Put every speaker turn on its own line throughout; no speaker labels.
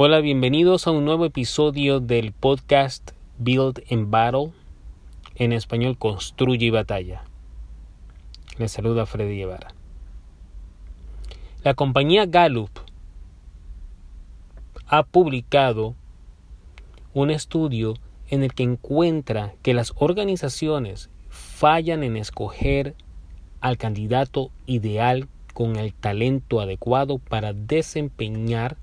Hola, bienvenidos a un nuevo episodio del podcast Build and Battle, en español Construye y Batalla. Les saluda Freddy Guevara. La compañía Gallup ha publicado un estudio en el que encuentra que las organizaciones fallan en escoger al candidato ideal con el talento adecuado para desempeñar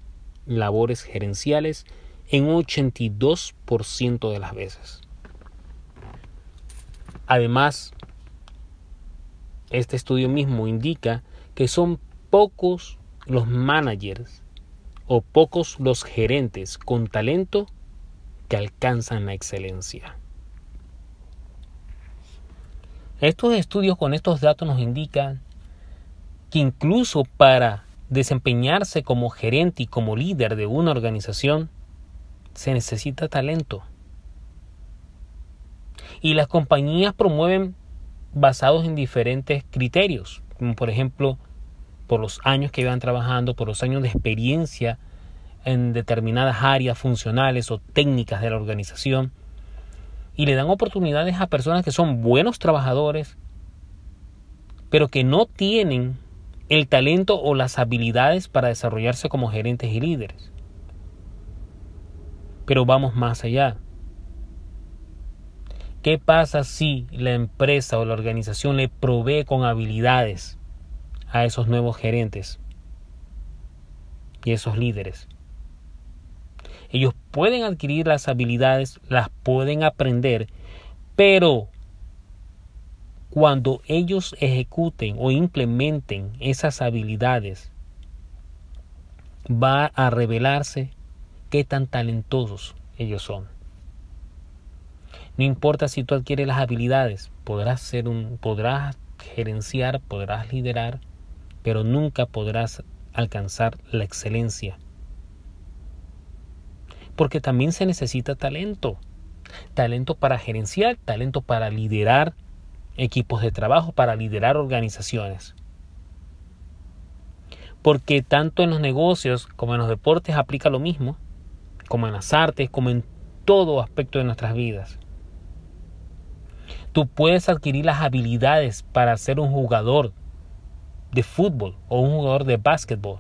labores gerenciales en un 82% de las veces. Además, este estudio mismo indica que son pocos los managers o pocos los gerentes con talento que alcanzan la excelencia. Estos estudios con estos datos nos indican que incluso para desempeñarse como gerente y como líder de una organización, se necesita talento. Y las compañías promueven basados en diferentes criterios, como por ejemplo por los años que llevan trabajando, por los años de experiencia en determinadas áreas funcionales o técnicas de la organización, y le dan oportunidades a personas que son buenos trabajadores, pero que no tienen el talento o las habilidades para desarrollarse como gerentes y líderes. Pero vamos más allá. ¿Qué pasa si la empresa o la organización le provee con habilidades a esos nuevos gerentes y esos líderes? Ellos pueden adquirir las habilidades, las pueden aprender, pero cuando ellos ejecuten o implementen esas habilidades, va a revelarse qué tan talentosos ellos son. No importa si tú adquieres las habilidades, podrás ser un, podrás gerenciar, podrás liderar, pero nunca podrás alcanzar la excelencia. Porque también se necesita talento. Talento para gerenciar, talento para liderar, equipos de trabajo para liderar organizaciones. Porque tanto en los negocios como en los deportes aplica lo mismo, como en las artes, como en todo aspecto de nuestras vidas. Tú puedes adquirir las habilidades para ser un jugador de fútbol o un jugador de básquetbol.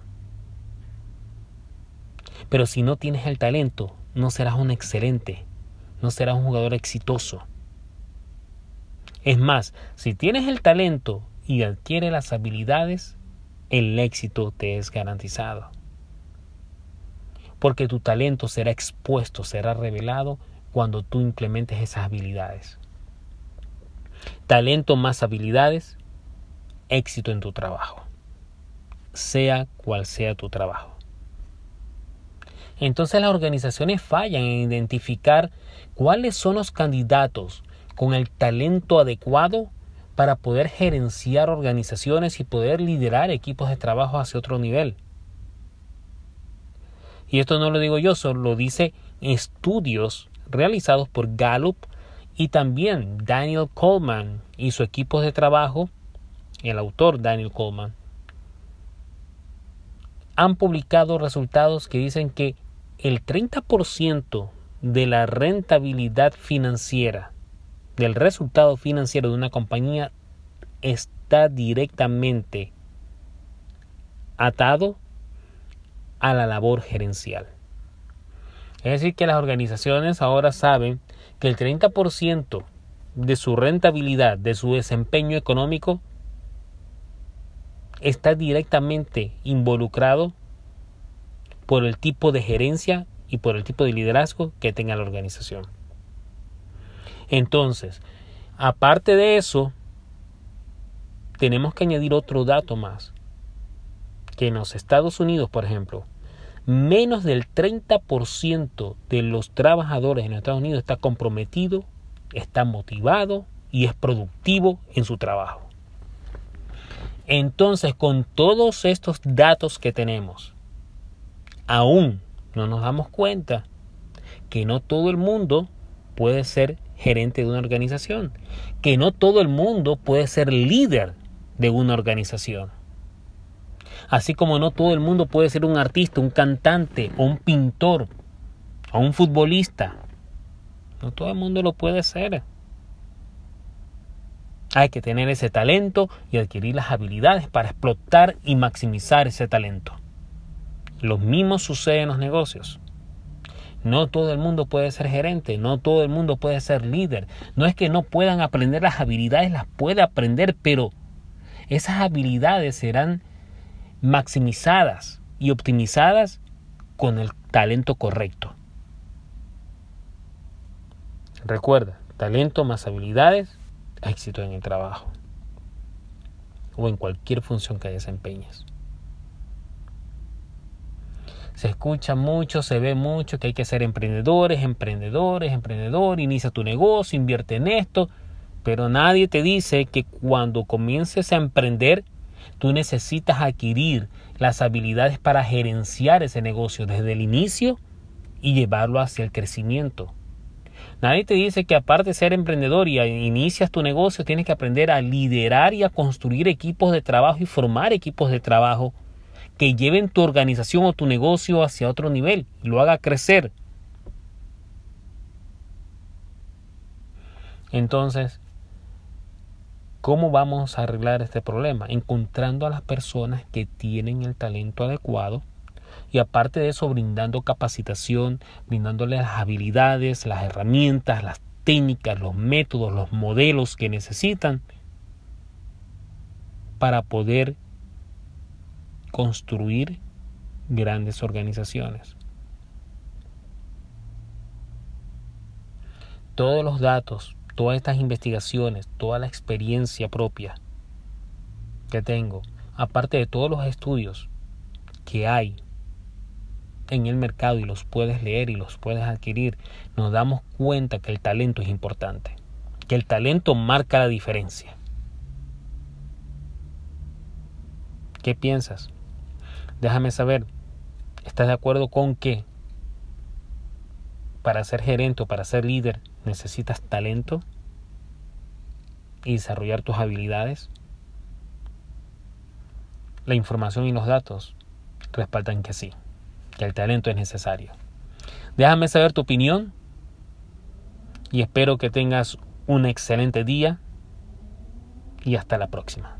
Pero si no tienes el talento, no serás un excelente, no serás un jugador exitoso. Es más, si tienes el talento y adquieres las habilidades, el éxito te es garantizado. Porque tu talento será expuesto, será revelado cuando tú implementes esas habilidades. Talento más habilidades, éxito en tu trabajo. Sea cual sea tu trabajo. Entonces las organizaciones fallan en identificar cuáles son los candidatos con el talento adecuado para poder gerenciar organizaciones y poder liderar equipos de trabajo hacia otro nivel. Y esto no lo digo yo, solo lo dice estudios realizados por Gallup y también Daniel Coleman y su equipo de trabajo, el autor Daniel Coleman, han publicado resultados que dicen que el 30% de la rentabilidad financiera del resultado financiero de una compañía está directamente atado a la labor gerencial. Es decir, que las organizaciones ahora saben que el 30% de su rentabilidad, de su desempeño económico, está directamente involucrado por el tipo de gerencia y por el tipo de liderazgo que tenga la organización. Entonces, aparte de eso, tenemos que añadir otro dato más. Que en los Estados Unidos, por ejemplo, menos del 30% de los trabajadores en Estados Unidos está comprometido, está motivado y es productivo en su trabajo. Entonces, con todos estos datos que tenemos, aún no nos damos cuenta que no todo el mundo puede ser gerente de una organización, que no todo el mundo puede ser líder de una organización. Así como no todo el mundo puede ser un artista, un cantante, o un pintor, o un futbolista. No todo el mundo lo puede ser. Hay que tener ese talento y adquirir las habilidades para explotar y maximizar ese talento. Lo mismo sucede en los negocios. No todo el mundo puede ser gerente, no todo el mundo puede ser líder. No es que no puedan aprender las habilidades, las puede aprender, pero esas habilidades serán maximizadas y optimizadas con el talento correcto. Recuerda, talento más habilidades, éxito en el trabajo o en cualquier función que desempeñes. Se escucha mucho, se ve mucho que hay que ser emprendedores, emprendedores, emprendedor, inicia tu negocio, invierte en esto, pero nadie te dice que cuando comiences a emprender, tú necesitas adquirir las habilidades para gerenciar ese negocio desde el inicio y llevarlo hacia el crecimiento. Nadie te dice que aparte de ser emprendedor y inicias tu negocio, tienes que aprender a liderar y a construir equipos de trabajo y formar equipos de trabajo que lleven tu organización o tu negocio hacia otro nivel y lo haga crecer. Entonces, ¿cómo vamos a arreglar este problema? Encontrando a las personas que tienen el talento adecuado y aparte de eso brindando capacitación, brindándoles las habilidades, las herramientas, las técnicas, los métodos, los modelos que necesitan para poder construir grandes organizaciones. Todos los datos, todas estas investigaciones, toda la experiencia propia que tengo, aparte de todos los estudios que hay en el mercado y los puedes leer y los puedes adquirir, nos damos cuenta que el talento es importante, que el talento marca la diferencia. ¿Qué piensas? Déjame saber, ¿estás de acuerdo con que para ser gerente o para ser líder necesitas talento y desarrollar tus habilidades? La información y los datos respaldan que sí, que el talento es necesario. Déjame saber tu opinión y espero que tengas un excelente día y hasta la próxima.